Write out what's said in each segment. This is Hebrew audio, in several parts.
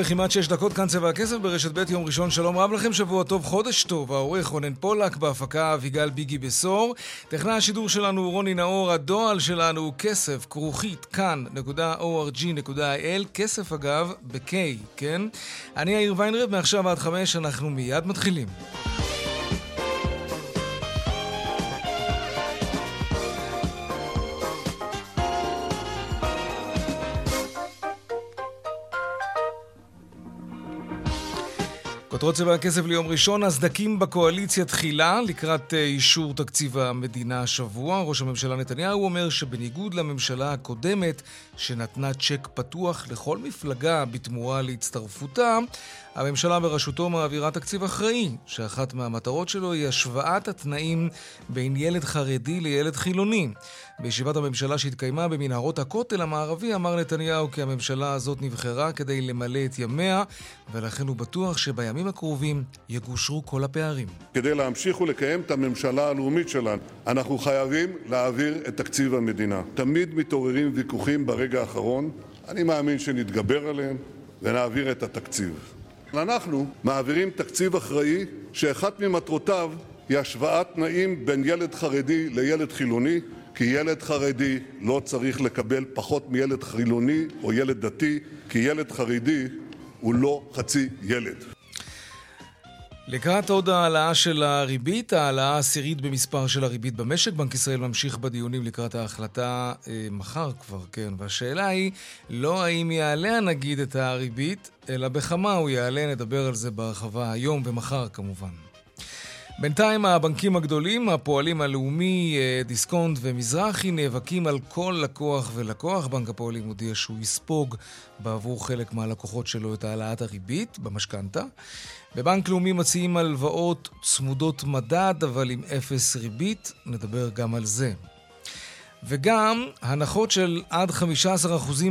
וכמעט שש דקות כאן צבע הכסף ברשת ב' יום ראשון. שלום רב לכם, שבוע טוב, חודש טוב. העורך רונן פולק, בהפקה אביגל ביגי בשור. טכנאי השידור שלנו הוא רוני נאור, הדועל שלנו הוא כסף, כרוכית, כאן.org.il, כסף אגב, ב-K, כן? אני יאיר ויינרב, מעכשיו עד חמש, אנחנו מיד מתחילים. כותרות צבע הכסף ליום ראשון, הסדקים בקואליציה תחילה לקראת אה, אישור תקציב המדינה השבוע. ראש הממשלה נתניהו אומר שבניגוד לממשלה הקודמת, שנתנה צ'ק פתוח לכל מפלגה בתמורה להצטרפותה, הממשלה בראשותו מעבירה תקציב אחראי, שאחת מהמטרות שלו היא השוואת התנאים בין ילד חרדי לילד חילוני. בישיבת הממשלה שהתקיימה במנהרות הכותל המערבי אמר נתניהו כי הממשלה הזאת נבחרה כדי למלא את ימיה, ולכן הוא בטוח שבימים הקרובים יגושרו כל הפערים. כדי להמשיך ולקיים את הממשלה הלאומית שלנו, אנחנו חייבים להעביר את תקציב המדינה. תמיד מתעוררים ויכוחים ברגע האחרון, אני מאמין שנתגבר עליהם ונעביר את התקציב. אנחנו מעבירים תקציב אחראי שאחת ממטרותיו היא השוואת תנאים בין ילד חרדי לילד חילוני, כי ילד חרדי לא צריך לקבל פחות מילד חילוני או ילד דתי, כי ילד חרדי הוא לא חצי ילד. לקראת עוד העלאה של הריבית, העלאה העשירית במספר של הריבית במשק, בנק ישראל ממשיך בדיונים לקראת ההחלטה אה, מחר כבר, כן. והשאלה היא לא האם יעלה הנגיד את הריבית, אלא בכמה הוא יעלה, נדבר על זה בהרחבה היום ומחר כמובן. בינתיים הבנקים הגדולים, הפועלים הלאומי, אה, דיסקונט ומזרחי, נאבקים על כל לקוח ולקוח. בנק הפועלים הודיע שהוא יספוג בעבור חלק מהלקוחות שלו את העלאת הריבית במשכנתה. בבנק לאומי מציעים הלוואות צמודות מדד, אבל עם אפס ריבית. נדבר גם על זה. וגם הנחות של עד 15%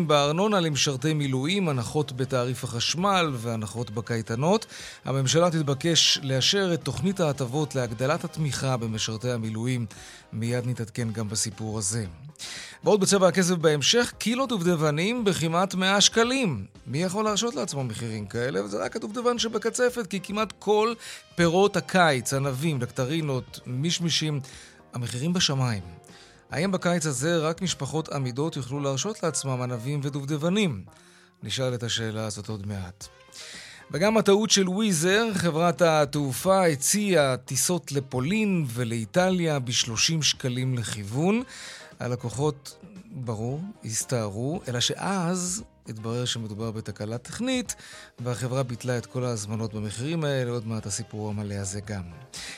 בארנונה למשרתי מילואים, הנחות בתעריף החשמל והנחות בקייטנות. הממשלה תתבקש לאשר את תוכנית ההטבות להגדלת התמיכה במשרתי המילואים. מיד נתעדכן גם בסיפור הזה. ועוד בצבע הכסף בהמשך, קילו דובדבנים בכמעט 100 שקלים. מי יכול להרשות לעצמו מחירים כאלה? וזה רק הדובדבן שבקצפת, כי כמעט כל פירות הקיץ, ענבים, דקטרינות, מישמישים, המחירים בשמיים. האם בקיץ הזה רק משפחות עמידות יוכלו להרשות לעצמם ענבים ודובדבנים? נשאל את השאלה הזאת עוד מעט. וגם הטעות של וויזר, חברת התעופה הציעה טיסות לפולין ולאיטליה ב-30 שקלים לכיוון. הלקוחות, ברור, הסתערו, אלא שאז התברר שמדובר בתקלה טכנית, והחברה ביטלה את כל ההזמנות במחירים האלה, עוד מעט הסיפור המלא הזה גם.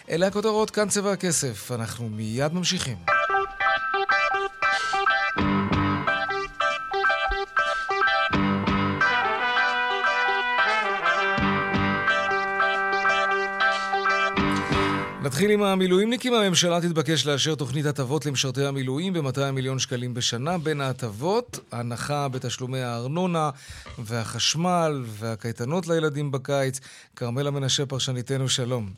אלה הכותרות, כאן צבע הכסף, אנחנו מיד ממשיכים. נתחיל עם המילואימניקים. הממשלה תתבקש לאשר תוכנית הטבות למשרתי המילואים ב-200 מיליון שקלים בשנה. בין ההטבות, הנחה בתשלומי הארנונה והחשמל והקייטנות לילדים בקיץ. כרמלה מנשה, פרשניתנו, שלום.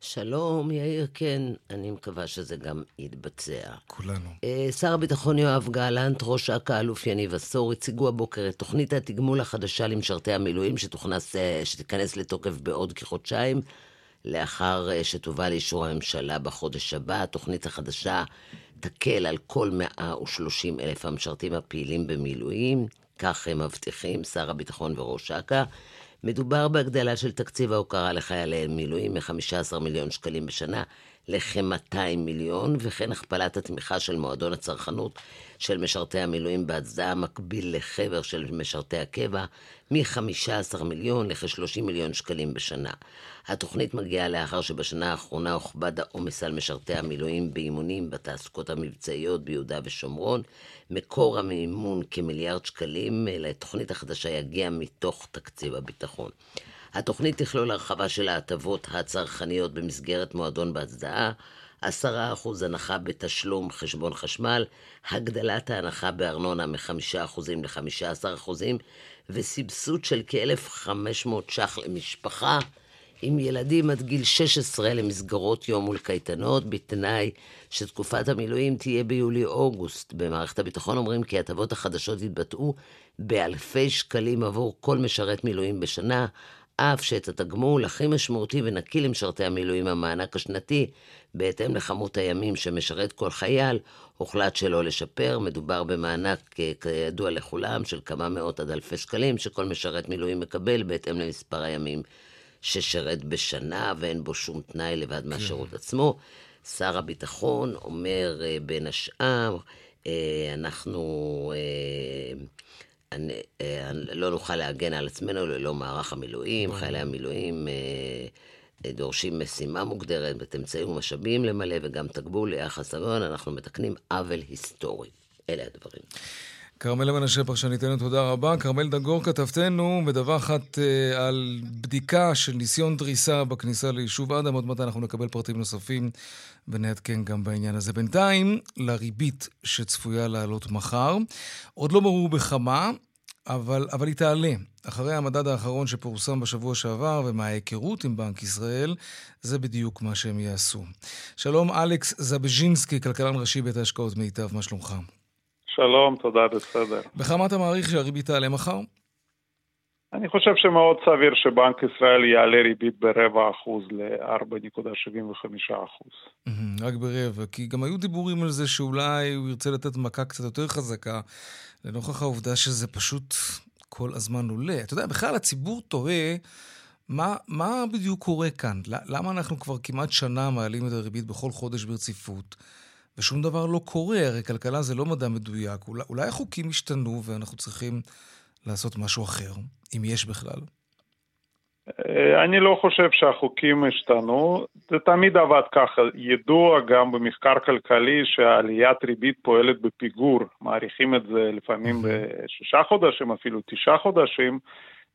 שלום, יאיר, כן, אני מקווה שזה גם יתבצע. כולנו. Uh, שר הביטחון יואב גלנט, ראש אכ"א, האלוף יניב עשור, הציגו הבוקר את תוכנית התגמול החדשה למשרתי המילואים, שתוכנס, uh, שתיכנס לתוקף בעוד כחודשיים. לאחר אה, שתובא לאישור הממשלה בחודש הבא. התוכנית החדשה תקל על כל 130 אלף המשרתים הפעילים במילואים, כך הם מבטיחים שר הביטחון וראש אכ"א. מדובר בהגדלה של תקציב ההוקרה לחיילי מילואים מ-15 מיליון שקלים בשנה לכ-200 מיליון, וכן הכפלת התמיכה של מועדון הצרכנות של משרתי המילואים בהצדעה מקביל לחבר של משרתי הקבע, מ-15 מיליון לכ-30 מיליון שקלים בשנה. התוכנית מגיעה לאחר שבשנה האחרונה הוכבד העומס על משרתי המילואים באימונים בתעסוקות המבצעיות ביהודה ושומרון. מקור המימון כמיליארד שקלים לתוכנית החדשה יגיע מתוך תקציב הביטחון. התוכנית תכלול הרחבה של ההטבות הצרכניות במסגרת מועדון בהצדעה, עשרה אחוז הנחה בתשלום חשבון חשמל, הגדלת ההנחה בארנונה מ-5% ל-15% וסבסוד של כ-1,500 ש"ח למשפחה עם ילדים עד גיל 16 למסגרות יום ולקייטנות, בתנאי שתקופת המילואים תהיה ביולי-אוגוסט. במערכת הביטחון אומרים כי ההטבות החדשות יתבטאו באלפי שקלים עבור כל משרת מילואים בשנה, אף שאת התגמול הכי משמעותי ונקי למשרתי המילואים, המענק השנתי, בהתאם לכמות הימים שמשרת כל חייל, הוחלט שלא לשפר. מדובר במענק, כידוע לכולם, של כמה מאות עד אלפי שקלים, שכל משרת מילואים מקבל בהתאם למספר הימים ששרת בשנה, ואין בו שום תנאי לבד כן. מהשירות עצמו. שר הביטחון אומר, אה, בין השאר, אה, אנחנו... אה, אני, לא נוכל להגן על עצמנו ללא מערך המילואים. חיילי המילואים אה, דורשים משימה מוגדרת, את אמצעים ומשאבים למלא וגם תגבול ליחס הגון. אנחנו מתקנים עוול היסטורי. אלה הדברים. כרמל מנשה, פרשניתנו, תודה רבה. כרמל דגור, כתבתנו, מדווחת uh, על בדיקה של ניסיון דריסה בכניסה ליישוב אדם. עוד מעט אנחנו נקבל פרטים נוספים ונעדכן גם בעניין הזה. בינתיים, לריבית שצפויה לעלות מחר. עוד לא ברור בכמה, אבל, אבל היא תעלה. אחרי המדד האחרון שפורסם בשבוע שעבר, ומההיכרות עם בנק ישראל, זה בדיוק מה שהם יעשו. שלום, אלכס זבז'ינסקי, כלכלן ראשי בית ההשקעות מיטב, מה שלומך? שלום, תודה, בסדר. בכמה אתה מעריך שהריבית תעלה מחר? אני חושב שמאוד סביר שבנק ישראל יעלה ריבית ברבע אחוז ל-4.75 אחוז. רק ברבע, כי גם היו דיבורים על זה שאולי הוא ירצה לתת מכה קצת יותר חזקה, לנוכח העובדה שזה פשוט כל הזמן עולה. אתה יודע, בכלל הציבור תוהה מה, מה בדיוק קורה כאן. למה אנחנו כבר כמעט שנה מעלים את הריבית בכל חודש ברציפות? ושום דבר לא קורה, הרי כלכלה זה לא מדע מדויק. אולי, אולי החוקים השתנו ואנחנו צריכים לעשות משהו אחר, אם יש בכלל. אה, אני לא חושב שהחוקים השתנו, זה תמיד עבד ככה. ידוע גם במחקר כלכלי שעליית ריבית פועלת בפיגור, מעריכים את זה לפעמים בשישה חודשים, אפילו תשעה חודשים.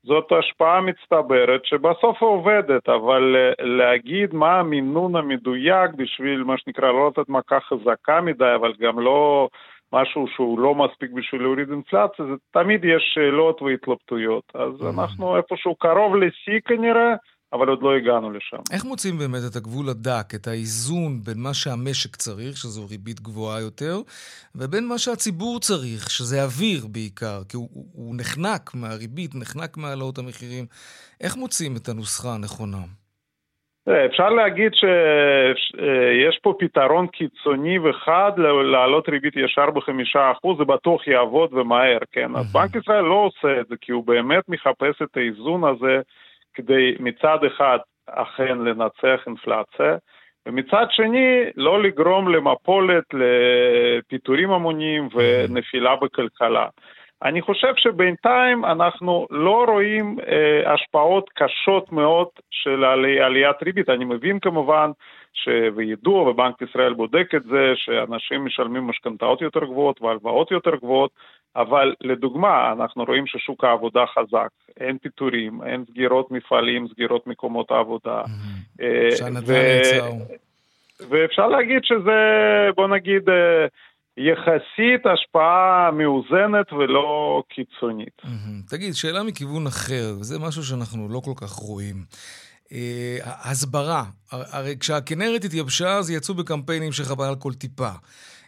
זאת השפעה מצטברת שבסוף עובדת, אבל אה, להגיד מה המינון המדויק בשביל מה שנקרא לא לתת מכה חזקה מדי, אבל גם לא משהו שהוא לא מספיק בשביל להוריד אינפלציה, זה תמיד יש שאלות והתלבטויות. אז. אנחנו איפשהו קרוב לשיא כנראה. אבל עוד לא הגענו לשם. איך מוצאים באמת את הגבול הדק, את האיזון בין מה שהמשק צריך, שזו ריבית גבוהה יותר, ובין מה שהציבור צריך, שזה אוויר בעיקר, כי הוא, הוא נחנק מהריבית, נחנק מהעלאות המחירים. איך מוצאים את הנוסחה הנכונה? אפשר להגיד שיש פה פתרון קיצוני וחד להעלות ריבית ישר בחמישה אחוז, זה בטוח יעבוד ומהר, כן? אז בנק ישראל לא עושה את זה, כי הוא באמת מחפש את האיזון הזה כדי מצד אחד אכן לנצח אינפלציה, ומצד שני לא לגרום למפולת, לפיטורים המוניים ונפילה בכלכלה. אני חושב שבינתיים אנחנו לא רואים אה, השפעות קשות מאוד של עלי, עליית ריבית. אני מבין כמובן, ש... וידוע, ובנק ישראל בודק את זה, שאנשים משלמים משכנתאות יותר גבוהות והלוואות יותר גבוהות, אבל לדוגמה, אנחנו רואים ששוק העבודה חזק, אין פיטורים, אין סגירות מפעלים, סגירות מקומות העבודה. אה, ו... ואפשר להגיד שזה, בוא נגיד, אה, יחסית השפעה מאוזנת ולא קיצונית. תגיד, שאלה מכיוון אחר, וזה משהו שאנחנו לא כל כך רואים. אה, הסברה, הרי כשהכנרת התייבשה אז יצאו בקמפיינים שחבל על כל טיפה.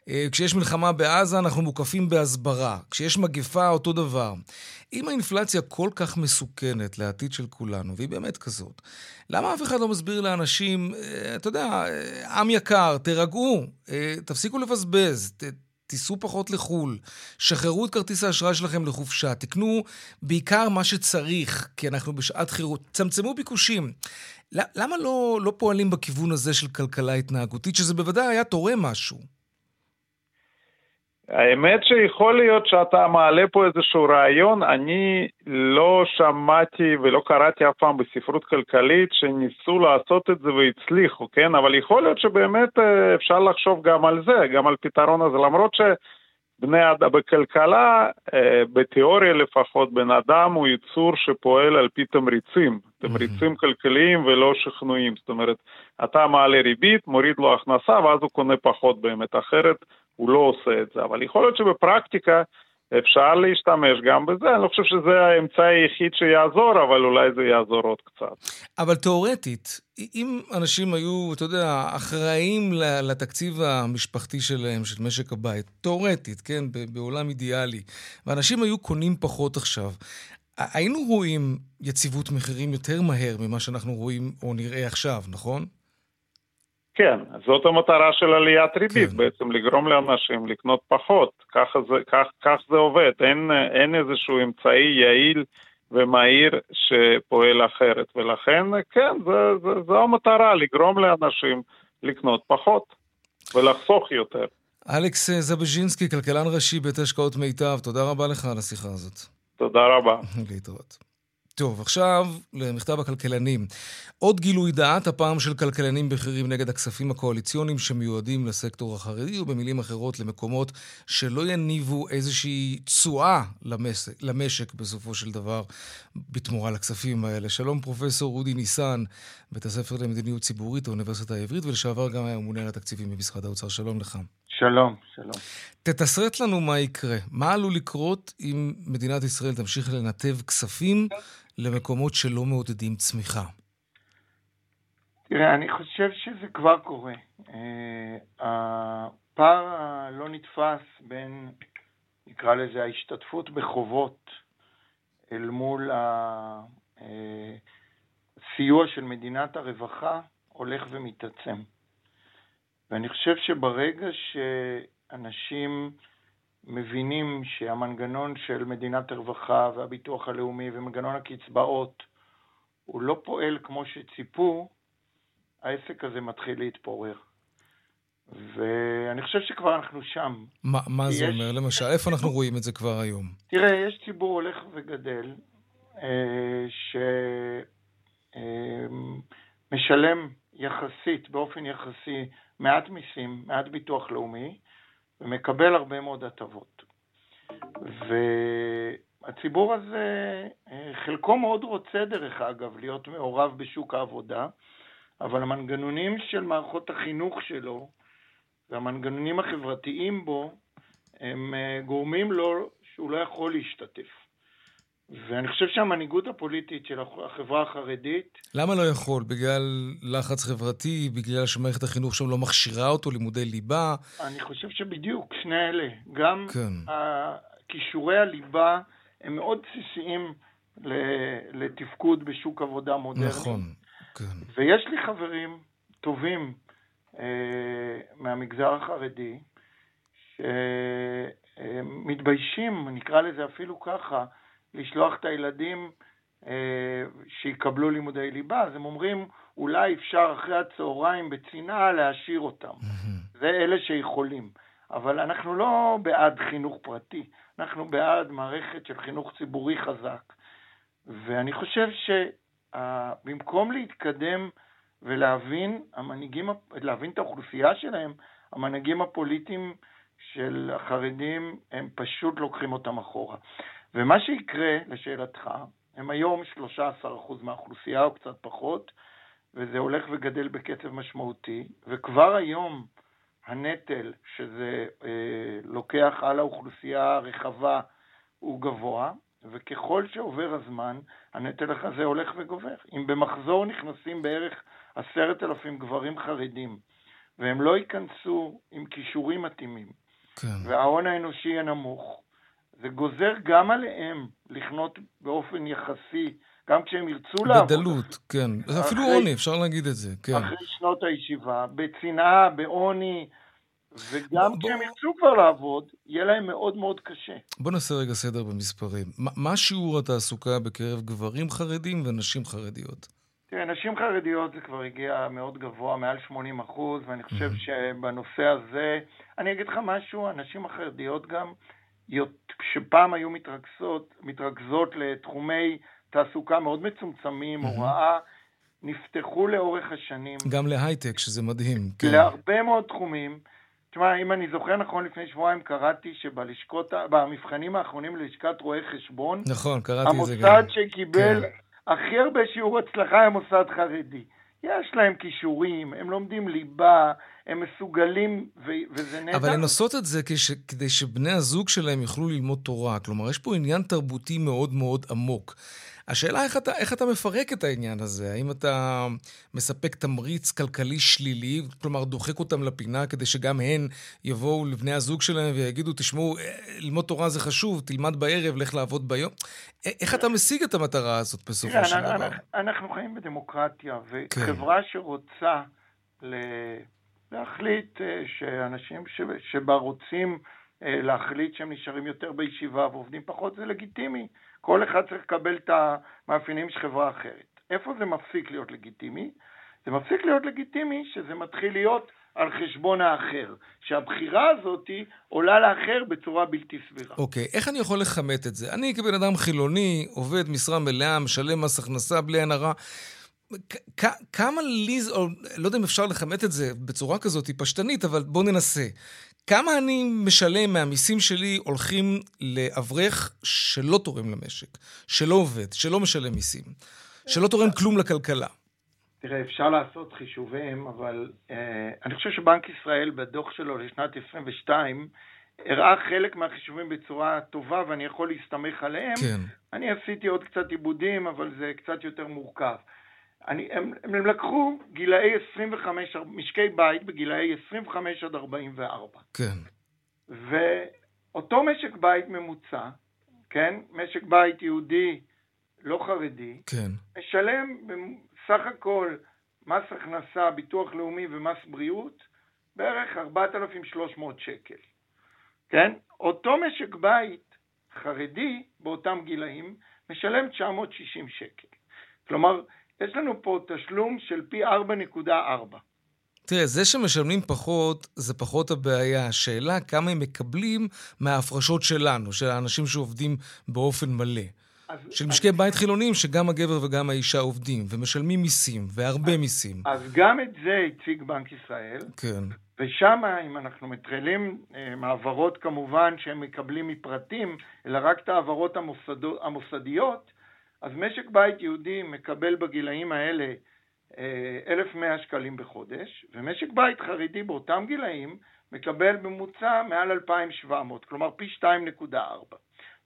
אה, כשיש מלחמה בעזה אנחנו מוקפים בהסברה. כשיש מגפה אותו דבר. אם האינפלציה כל כך מסוכנת לעתיד של כולנו, והיא באמת כזאת, למה אף אחד לא מסביר לאנשים, אה, אתה יודע, עם יקר, תירגעו, תפסיקו לבזבז, תיסעו פחות לחו"ל, שחררו את כרטיס האשראי שלכם לחופשה, תקנו בעיקר מה שצריך, כי אנחנו בשעת חירות, צמצמו ביקושים. למה לא, לא פועלים בכיוון הזה של כלכלה התנהגותית, שזה בוודאי היה תורם משהו? האמת שיכול להיות שאתה מעלה פה איזשהו רעיון, אני לא שמעתי ולא קראתי אף פעם בספרות כלכלית שניסו לעשות את זה והצליחו, כן? אבל יכול להיות שבאמת אה, אפשר לחשוב גם על זה, גם על פתרון הזה, למרות שבני אדם בכלכלה, אה, בתיאוריה לפחות, בן אדם הוא יצור שפועל על פי תמריצים, תמריצים כלכליים ולא שכנועים, זאת אומרת, אתה מעלה ריבית, מוריד לו הכנסה ואז הוא קונה פחות באמת, אחרת הוא לא עושה את זה, אבל יכול להיות שבפרקטיקה אפשר להשתמש גם בזה, אני לא חושב שזה האמצעי היחיד שיעזור, אבל אולי זה יעזור עוד קצת. אבל תאורטית, אם אנשים היו, אתה יודע, אחראים לתקציב המשפחתי שלהם, של משק הבית, תאורטית, כן, בעולם אידיאלי, ואנשים היו קונים פחות עכשיו, היינו רואים יציבות מחירים יותר מהר ממה שאנחנו רואים או נראה עכשיו, נכון? כן, זאת המטרה של עליית ריבית, כן. בעצם לגרום לאנשים לקנות פחות, ככה זה, כך, כך זה עובד, אין, אין איזשהו אמצעי יעיל ומהיר שפועל אחרת, ולכן כן, זה, זה, זו המטרה, לגרום לאנשים לקנות פחות ולחסוך יותר. אלכס זבז'ינסקי, כלכלן ראשי בית השקעות מיטב, תודה רבה לך על השיחה הזאת. תודה רבה. להתראות. טוב, עכשיו למכתב הכלכלנים. עוד גילוי דעת, הפעם של כלכלנים בכירים נגד הכספים הקואליציוניים שמיועדים לסקטור החרדי, ובמילים אחרות למקומות שלא יניבו איזושהי תשואה למשק, למשק בסופו של דבר בתמורה לכספים האלה. שלום פרופסור אודי ניסן, בית הספר למדיניות ציבורית האוניברסיטה העברית, ולשעבר גם היה ממונה על התקציבים במשרד האוצר. שלום לך. שלום, שלום. תתסרט לנו מה יקרה. מה עלול לקרות אם מדינת ישראל תמשיך לנתב כספים למקומות שלא מעודדים צמיחה? תראה, אני חושב שזה כבר קורה. אה, הפער הלא נתפס בין, נקרא לזה, ההשתתפות בחובות אל מול הסיוע של מדינת הרווחה הולך ומתעצם. ואני חושב שברגע שאנשים מבינים שהמנגנון של מדינת הרווחה והביטוח הלאומי ומנגנון הקצבאות הוא לא פועל כמו שציפו, העסק הזה מתחיל להתפורר. ואני חושב שכבר אנחנו שם. מה, מה זה אומר? למשל, איפה אנחנו רואים את זה כבר היום? תראה, יש ציבור הולך וגדל, אה, שמשלם אה, יחסית, באופן יחסי, מעט מיסים, מעט ביטוח לאומי, ומקבל הרבה מאוד הטבות. והציבור הזה, אה, חלקו מאוד רוצה דרך אגב להיות מעורב בשוק העבודה, אבל המנגנונים של מערכות החינוך שלו והמנגנונים החברתיים בו, הם אה, גורמים לו שהוא לא יכול להשתתף. ואני חושב שהמנהיגות הפוליטית של החברה החרדית... למה לא יכול? בגלל לחץ חברתי? בגלל שמערכת החינוך שם לא מכשירה אותו, לימודי ליבה? אני חושב שבדיוק, שני אלה. גם כן. כישורי הליבה הם מאוד בסיסיים לתפקוד בשוק עבודה מודרני. נכון, כן. ויש לי חברים טובים אה, מהמגזר החרדי, שמתביישים, נקרא לזה אפילו ככה, לשלוח את הילדים אה, שיקבלו לימודי ליבה, אז הם אומרים, אולי אפשר אחרי הצהריים בצנעה להשאיר אותם. זה אלה שיכולים. אבל אנחנו לא בעד חינוך פרטי, אנחנו בעד מערכת של חינוך ציבורי חזק. ואני חושב שבמקום להתקדם ולהבין, המנהיגים, להבין את האוכלוסייה שלהם, המנהיגים הפוליטיים של החרדים, הם פשוט לוקחים אותם אחורה. ומה שיקרה, לשאלתך, הם היום 13% מהאוכלוסייה או קצת פחות, וזה הולך וגדל בקצב משמעותי, וכבר היום הנטל שזה אה, לוקח על האוכלוסייה הרחבה הוא גבוה, וככל שעובר הזמן, הנטל הזה הולך וגובר. אם במחזור נכנסים בערך עשרת אלפים גברים חרדים, והם לא ייכנסו עם כישורים מתאימים, כן. וההון האנושי יהיה נמוך, זה גוזר גם עליהם לחנות באופן יחסי, גם כשהם ירצו לעבוד. בדלות, כן. זה אפילו עוני, אפשר להגיד את זה, כן. אחרי שנות הישיבה, בצנעה, בעוני, וגם בוא- כשהם ירצו כבר לעבוד, יהיה להם מאוד מאוד קשה. בוא נעשה רגע סדר במספרים. מה, מה שיעור התעסוקה בקרב גברים חרדים ונשים חרדיות? תראה, נשים חרדיות זה כבר הגיע מאוד גבוה, מעל 80 אחוז, ואני חושב שבנושא הזה, אני אגיד לך משהו, הנשים החרדיות גם, שפעם היו מתרכזות, מתרכזות לתחומי תעסוקה מאוד מצומצמים, הוראה, נפתחו לאורך השנים גם להייטק, שזה מדהים. כן. להרבה מאוד תחומים. תשמע, אם אני זוכר נכון, לפני שבועיים קראתי שבלשכות, ה- במבחנים האחרונים ללשכת רואי חשבון, נכון, קראתי את זה גם. המוסד שקיבל כן. הכי הרבה שיעור הצלחה היה מוסד חרדי. יש להם כישורים, הם לומדים ליבה, הם מסוגלים, ו- וזה נהדר. אבל הן עושות את זה כש, כדי שבני הזוג שלהם יוכלו ללמוד תורה. כלומר, יש פה עניין תרבותי מאוד מאוד עמוק. השאלה איך אתה, איך אתה מפרק את העניין הזה? האם אתה מספק תמריץ כלכלי שלילי, כלומר דוחק אותם לפינה כדי שגם הן יבואו לבני הזוג שלהם ויגידו, תשמעו, אה, ללמוד תורה זה חשוב, תלמד בערב, לך לעבוד ביום. איך אתה משיג את המטרה הזאת בסופו תראה, של דבר? אנחנו, אנחנו חיים בדמוקרטיה, כן. וחברה שרוצה ל... להחליט אה, שאנשים ש... שבה רוצים אה, להחליט שהם נשארים יותר בישיבה ועובדים פחות, זה לגיטימי. כל אחד צריך לקבל את המאפיינים של חברה אחרת. איפה זה מפסיק להיות לגיטימי? זה מפסיק להיות לגיטימי שזה מתחיל להיות על חשבון האחר, שהבחירה הזאת עולה לאחר בצורה בלתי סבירה. אוקיי, איך אני יכול לכמת את זה? אני כבן אדם חילוני, עובד משרה מלאה, משלם מס הכנסה בלי עין הרע. כמה לי, או לא יודע אם אפשר לכמת את זה בצורה כזאת פשטנית, אבל בואו ננסה. כמה אני משלם מהמיסים שלי הולכים לאברך שלא תורם למשק, שלא עובד, שלא משלם מיסים, שלא תורם כלום לכלכלה? תראה, אפשר לעשות חישובים, אבל אה, אני חושב שבנק ישראל בדוח שלו לשנת 22 הראה חלק מהחישובים בצורה טובה ואני יכול להסתמך עליהם. כן. אני עשיתי עוד קצת עיבודים, אבל זה קצת יותר מורכב. אני, הם, הם לקחו גילאי 25, משקי בית בגילאי 25 עד 44. כן. ואותו משק בית ממוצע, כן, משק בית יהודי לא חרדי, כן. משלם בסך הכל מס הכנסה, ביטוח לאומי ומס בריאות בערך 4,300 שקל, כן? אותו משק בית חרדי באותם גילאים משלם 960 שקל. כלומר, יש לנו פה תשלום של פי 4.4. תראה, זה שמשלמים פחות, זה פחות הבעיה. השאלה כמה הם מקבלים מההפרשות שלנו, של האנשים שעובדים באופן מלא. אז, של אז, משקי בית חילוניים, שגם הגבר וגם האישה עובדים, ומשלמים מיסים, והרבה מיסים. אז גם את זה הציג בנק ישראל, כן. ושם, אם אנחנו מטרלים אה, מעברות כמובן שהם מקבלים מפרטים, אלא רק את העברות המוסדו, המוסדיות, אז משק בית יהודי מקבל בגילאים האלה אה, 1,100 שקלים בחודש, ומשק בית חרדי באותם גילאים מקבל בממוצע מעל 2,700, כלומר פי 2.4.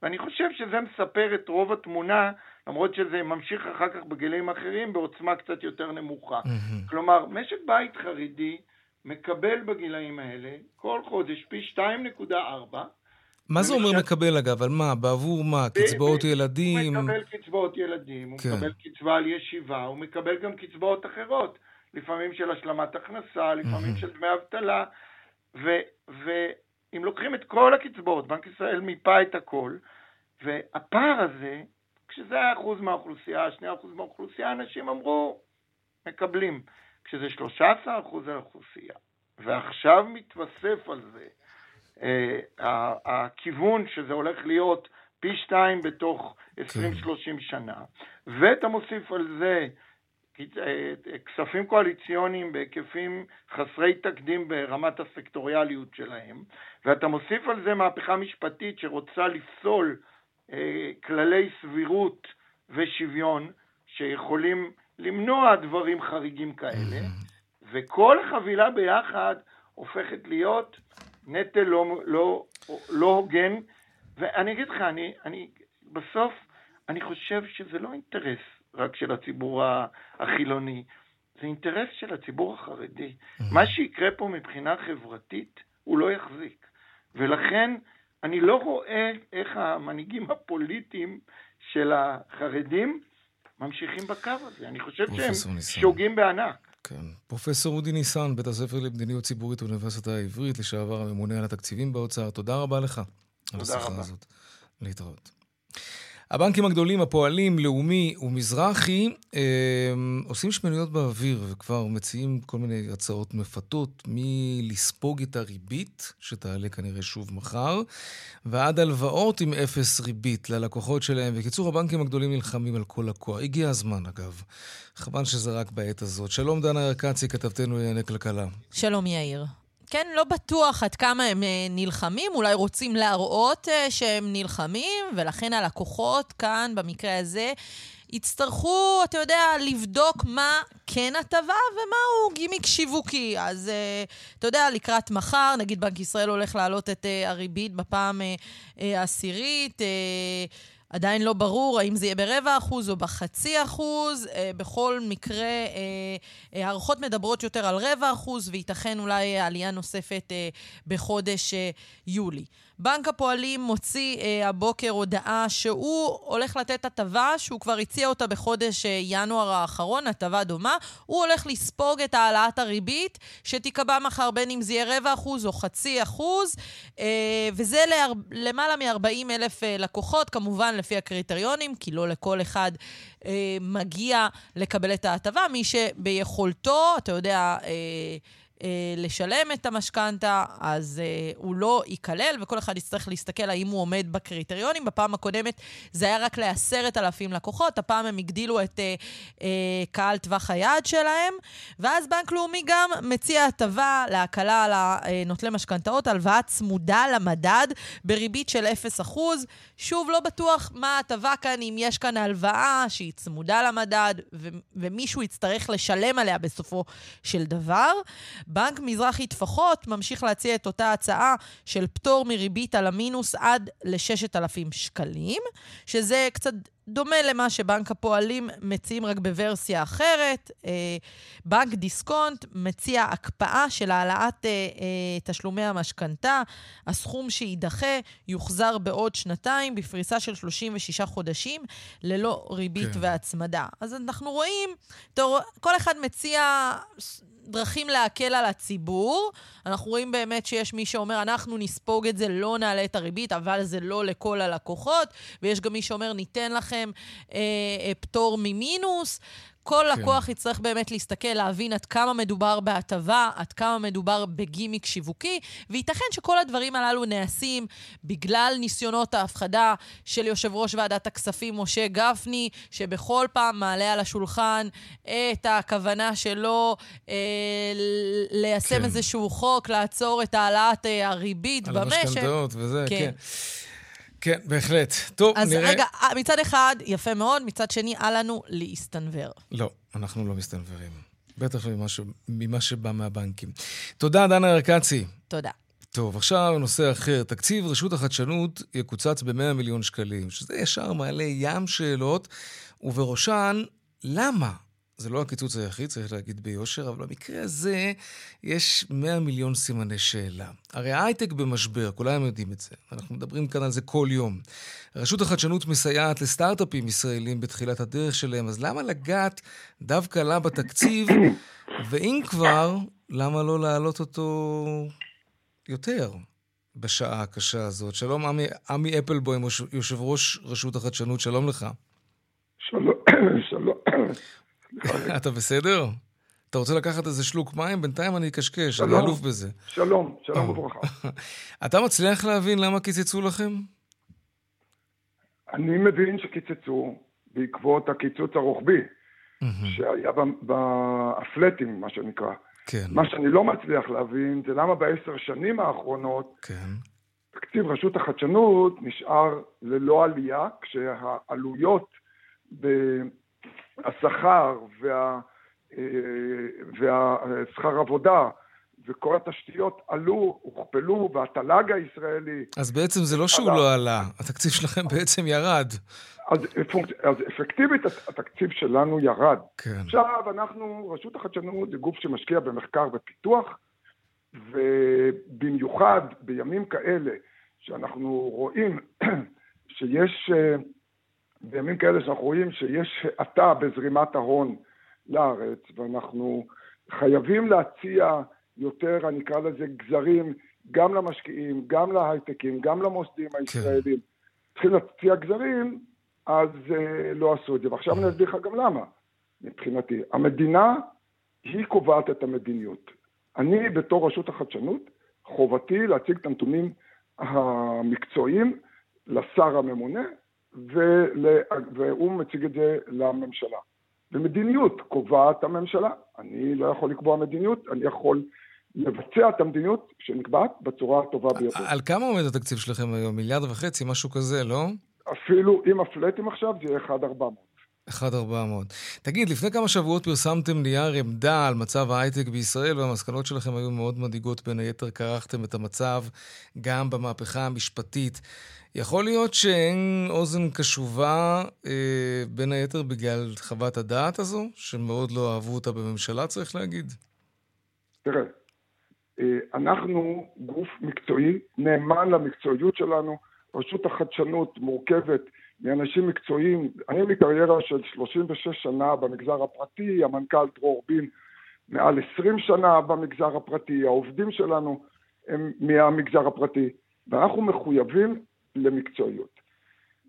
ואני חושב שזה מספר את רוב התמונה, למרות שזה ממשיך אחר כך בגילאים אחרים בעוצמה קצת יותר נמוכה. מהמם. כלומר, משק בית חרדי מקבל בגילאים האלה כל חודש פי 2.4. מה זה אומר מקבל, אגב? על מה? בעבור מה? קצבאות ב- ילדים? הוא מקבל קצבאות ילדים, הוא כן. מקבל קצבה על ישיבה, הוא מקבל גם קצבאות אחרות, לפעמים של השלמת הכנסה, לפעמים. של דמי אבטלה, ואם לוקחים את כל הקצבאות, בנק ישראל מיפה את הכל, והפער הזה, כשזה היה אחוז מהאוכלוסייה, שני אחוז מהאוכלוסייה, אנשים אמרו, מקבלים. כשזה 13 אחוז האוכלוסייה, ועכשיו מתווסף על זה אה, הכיוון שזה הולך להיות פי שתיים בתוך 20-30 שנה, ואתה מוסיף על זה אה, כספים קואליציוניים בהיקפים חסרי תקדים ברמת הסקטוריאליות שלהם, ואתה מוסיף על זה מהפכה משפטית שרוצה לפסול אה, כללי סבירות ושוויון שיכולים למנוע דברים חריגים כאלה, וכל החבילה ביחד הופכת להיות נטל לא, לא, לא הוגן, ואני אגיד לך, אני, אני, בסוף אני חושב שזה לא אינטרס רק של הציבור החילוני, זה אינטרס של הציבור החרדי. מה שיקרה פה מבחינה חברתית, הוא לא יחזיק. ולכן אני לא רואה איך המנהיגים הפוליטיים של החרדים ממשיכים בקו הזה. אני חושב שהם. שוגים בענק. כן. פרופסור אודי ניסן, בית הספר למדיניות ציבורית באוניברסיטה העברית, לשעבר הממונה על התקציבים באוצר, תודה רבה לך על השיחה הזאת. להתראות. הבנקים הגדולים, הפועלים, לאומי ומזרחי, אה, עושים שמינויות באוויר וכבר מציעים כל מיני הצעות מפתות, מלספוג את הריבית, שתעלה כנראה שוב מחר, ועד הלוואות עם אפס ריבית ללקוחות שלהם. בקיצור, הבנקים הגדולים נלחמים על כל לקוח. הגיע הזמן, אגב. חבל שזה רק בעת הזאת. שלום, דנה ירקצי, כתבתנו לענייני כלכלה. שלום, יאיר. כן, לא בטוח עד כמה הם אה, נלחמים, אולי רוצים להראות אה, שהם נלחמים, ולכן הלקוחות כאן, במקרה הזה, יצטרכו, אתה יודע, לבדוק מה כן הטבה ומהו גימיק שיווקי. אז אה, אתה יודע, לקראת מחר, נגיד בנק ישראל הולך להעלות את הריבית בפעם העשירית. עדיין לא ברור האם זה יהיה ברבע אחוז או בחצי אחוז. אה, בכל מקרה, אה, אה, הערכות מדברות יותר על רבע אחוז, וייתכן אולי עלייה נוספת אה, בחודש אה, יולי. בנק הפועלים מוציא אה, הבוקר הודעה שהוא הולך לתת הטבה, שהוא כבר הציע אותה בחודש אה, ינואר האחרון, הטבה דומה. הוא הולך לספוג את העלאת הריבית, שתיקבע מחר בין אם זה יהיה רבע אחוז או חצי אחוז, אה, וזה להר... למעלה מ-40 אלף אה, לקוחות, כמובן לפי הקריטריונים, כי לא לכל אחד אה, מגיע לקבל את ההטבה. מי שביכולתו, אתה יודע, אה, לשלם את המשכנתה, אז אה, הוא לא ייכלל, וכל אחד יצטרך להסתכל האם הוא עומד בקריטריונים. בפעם הקודמת זה היה רק לעשרת אלפים לקוחות, הפעם הם הגדילו את אה, אה, קהל טווח היעד שלהם, ואז בנק לאומי גם מציע הטבה להקלה על נוטלי משכנתאות, הלוואה צמודה למדד בריבית של 0%. שוב, לא בטוח מה ההטבה כאן, אם יש כאן הלוואה שהיא צמודה למדד, ו- ומישהו יצטרך לשלם עליה בסופו של דבר. בנק מזרחי טפחות ממשיך להציע את אותה הצעה של פטור מריבית על המינוס עד ל-6,000 שקלים, שזה קצת דומה למה שבנק הפועלים מציעים רק בוורסיה אחרת. אה, בנק דיסקונט מציע הקפאה של העלאת אה, אה, תשלומי המשכנתה. הסכום שיידחה יוחזר בעוד שנתיים בפריסה של 36 חודשים ללא ריבית כן. והצמדה. אז אנחנו רואים, כל אחד מציע דרכים להקל על הציבור. אנחנו רואים באמת שיש מי שאומר, אנחנו נספוג את זה, לא נעלה את הריבית, אבל זה לא לכל הלקוחות, ויש גם מי שאומר, ניתן לכם אה, אה, פטור ממינוס. כל כן. לקוח יצטרך באמת להסתכל, להבין עד כמה מדובר בהטבה, עד כמה מדובר בגימיק שיווקי, וייתכן שכל הדברים הללו נעשים בגלל ניסיונות ההפחדה של יושב ראש ועדת הכספים משה גפני, שבכל פעם מעלה על השולחן את הכוונה שלו אה, ליישם כן. איזשהו חוק, לעצור את העלאת אה, הריבית על במשק. על המשכנתאות וזה, כן. כן. כן, בהחלט. טוב, אז נראה... אז רגע, אה, מצד אחד, יפה מאוד, מצד שני, אל לנו להסתנוור. לא, אנחנו לא מסתנוורים. בטח ממה, ש... ממה שבא מהבנקים. תודה, דנה ירקצי. תודה. טוב, עכשיו נושא אחר. תקציב רשות החדשנות יקוצץ ב-100 מיליון שקלים, שזה ישר מעלה ים שאלות, ובראשן, למה? זה לא הקיצוץ היחיד, צריך להגיד ביושר, אבל במקרה הזה יש 100 מיליון סימני שאלה. הרי ההייטק במשבר, כולם יודעים את זה. אנחנו מדברים כאן על זה כל יום. רשות החדשנות מסייעת לסטארט-אפים ישראלים בתחילת הדרך שלהם, אז למה לגעת דווקא לה בתקציב, ואם כבר, למה לא להעלות אותו יותר בשעה הקשה הזאת? שלום, עמי, עמי אפלבוים, יושב ראש רשות החדשנות, שלום לך. שלום, שלום. אתה בסדר? אתה רוצה לקחת איזה שלוק מים? בינתיים אני אקשקש, אני אלוף בזה. שלום, שלום. וברכה. אתה מצליח להבין למה קיצצו לכם? אני מבין שקיצצו בעקבות הקיצוץ הרוחבי, שהיה בפלטים, מה שנקרא. כן. מה שאני לא מצליח להבין זה למה בעשר שנים האחרונות כן. תקציב רשות החדשנות נשאר ללא עלייה, כשהעלויות השכר וה, אה, והשכר עבודה וכל התשתיות עלו, הוכפלו, והתל"ג הישראלי... אז בעצם זה לא שהוא עלה. לא עלה, התקציב שלכם בעצם ירד. אז, אז אפקטיבית התקציב שלנו ירד. כן. עכשיו אנחנו, רשות החדשנות זה גוף שמשקיע במחקר ופיתוח, ובמיוחד בימים כאלה שאנחנו רואים שיש אה, בימים כאלה שאנחנו רואים שיש האטה בזרימת ההון לארץ, ואנחנו חייבים להציע יותר, אני אקרא לזה גזרים, גם למשקיעים, גם להייטקים, גם למוסדים כן. הישראלים. כן. צריכים להציע גזרים, אז uh, לא עשו את זה. ועכשיו אני אסביר לך גם למה, מבחינתי. המדינה, היא קובעת את המדיניות. אני, בתור רשות החדשנות, חובתי להציג את הנתונים המקצועיים לשר הממונה, ול... והוא מציג את זה לממשלה. ומדיניות קובעת הממשלה. אני לא יכול לקבוע מדיניות, אני יכול לבצע את המדיניות שנקבעת בצורה הטובה ביותר. על כמה עומד התקציב שלכם היום? מיליארד וחצי, משהו כזה, לא? אפילו עם הפלטים עכשיו זה יהיה 1.400. 1.400. תגיד, לפני כמה שבועות פרסמתם נייר עמדה על מצב ההייטק בישראל, והמסקנות שלכם היו מאוד מדאיגות. בין היתר כרכתם את המצב גם במהפכה המשפטית. יכול להיות שאין אוזן קשובה, אה, בין היתר בגלל חוות הדעת הזו, שמאוד לא אהבו אותה בממשלה, צריך להגיד? תראה, אה, אנחנו גוף מקצועי, נאמן למקצועיות שלנו. רשות החדשנות מורכבת מאנשים מקצועיים. אני מקריירה של 36 שנה במגזר הפרטי, המנכ"ל דרור בין מעל 20 שנה במגזר הפרטי, העובדים שלנו הם מהמגזר הפרטי, ואנחנו מחויבים למקצועיות.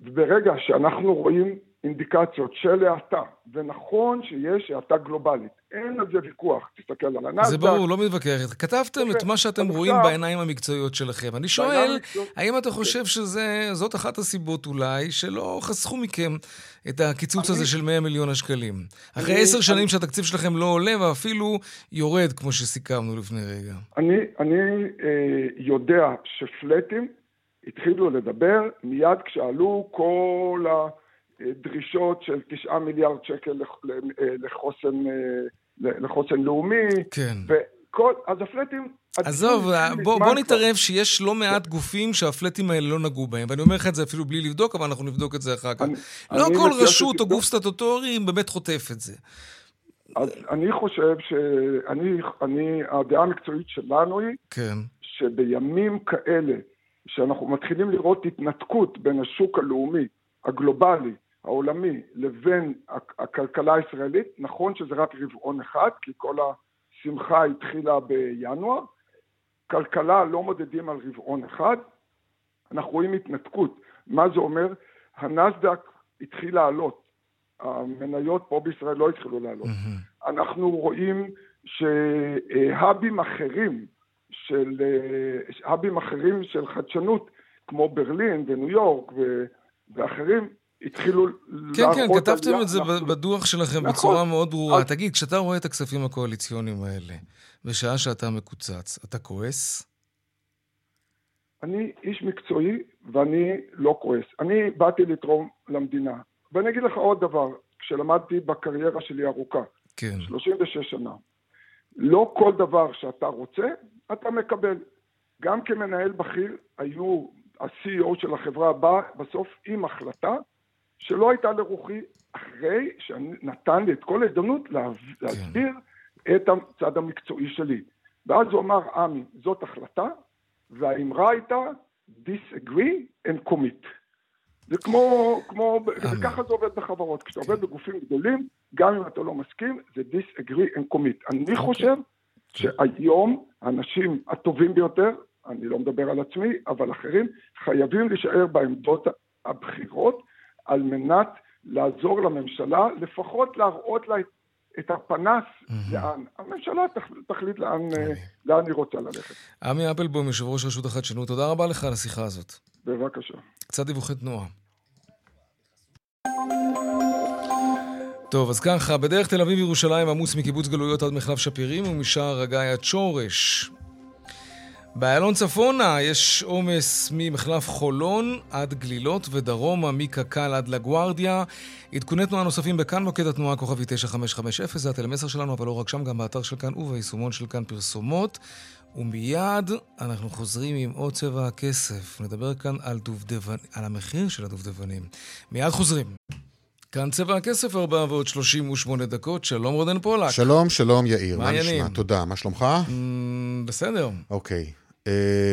וברגע שאנחנו רואים אינדיקציות של האטה, ונכון שיש האטה גלובלית, אין על זה ויכוח, תסתכל על הנסדק. זה ברור, לא מתווכח. כתבתם את מה שאתם רואים בעיניים המקצועיות שלכם. אני שואל, האם אתה חושב שזאת אחת הסיבות אולי, שלא חסכו מכם את הקיצוץ הזה של 100 מיליון השקלים? אחרי עשר שנים שהתקציב שלכם לא עולה ואפילו יורד, כמו שסיכמנו לפני רגע. אני אה, יודע שפלטים התחילו לדבר מיד כשעלו כל ה... דרישות של תשעה מיליארד שקל לחוסן, לחוסן לאומי. כן. וכל, אז הפלטים... עזוב, בוא, בוא נתערב שיש לא מעט גופים שהפלטים האלה לא נגעו בהם, ואני אומר לך את זה אפילו בלי לבדוק, אבל אנחנו נבדוק את זה אחר כך. אני, לא אני כל רשות או גוף סטטוטורי באמת חוטף את זה. אז אני חושב שאני, אני, הדעה המקצועית שלנו היא, כן. שבימים כאלה, שאנחנו מתחילים לראות התנתקות בין השוק הלאומי, הגלובלי, העולמי לבין הכלכלה הישראלית, נכון שזה רק רבעון אחד, כי כל השמחה התחילה בינואר, כלכלה לא מודדים על רבעון אחד, אנחנו רואים התנתקות. מה זה אומר? הנסדק התחיל לעלות, המניות פה בישראל לא התחילו לעלות. Mm-hmm. אנחנו רואים שהאבים אחרים של, האבים אחרים של חדשנות, כמו ברלין וניו יורק ואחרים, התחילו כן, כן, כתבתם את זה אנחנו... בדוח שלכם נכון. בצורה מאוד ברורה. אז... תגיד, כשאתה רואה את הכספים הקואליציוניים האלה, בשעה שאתה מקוצץ, אתה כועס? אני איש מקצועי ואני לא כועס. אני באתי לתרום למדינה. ואני אגיד לך עוד דבר, כשלמדתי בקריירה שלי ארוכה, כן. 36 שנה, לא כל דבר שאתה רוצה, אתה מקבל. גם כמנהל בכיר, היו, ה-CEO של החברה בא בסוף עם החלטה שלא הייתה לרוחי, אחרי שנתן לי את כל ההזדמנות להסביר כן. את הצד המקצועי שלי. ואז הוא אמר, עמי, זאת החלטה, והאמרה הייתה, disagree and commit. זה כמו, כמו, וככה זה עובד בחברות. כשאתה עובד בגופים גדולים, גם אם אתה לא מסכים, זה disagree and commit. אני אוקיי. חושב שהיום האנשים הטובים ביותר, אני לא מדבר על עצמי, אבל אחרים, חייבים להישאר בעמדות הבכירות, על מנת לעזור לממשלה, לפחות להראות לה את הפנס mm-hmm. לאן. הממשלה תחליט לאן, okay. לאן היא רוצה ללכת. עמי אפלבום, יושב ראש רשות החדשנות, תודה רבה לך על השיחה הזאת. בבקשה. קצת דיווחי תנועה. טוב, אז ככה, בדרך תל אביב-ירושלים עמוס מקיבוץ גלויות עד מחלף שפירים ומשער הגיא עד שורש. באיילון צפונה יש עומס ממחלף חולון עד גלילות ודרומה מקק"ל עד לגוארדיה. עדכוני תנועה נוספים בכאן מוקד התנועה כוכבי 9550, זה הטלמסר שלנו, אבל לא רק שם, גם באתר של כאן וביישומון של כאן פרסומות. ומיד אנחנו חוזרים עם עוד צבע הכסף. נדבר כאן על, דובדבנ... על המחיר של הדובדבנים. מיד חוזרים. כאן צבע הכסף, ארבעה ועוד 38 דקות. שלום רודן פולק. שלום, שלום יאיר. מה נשמע? תודה. מה שלומך? Mm, בסדר. אוקיי. אמ,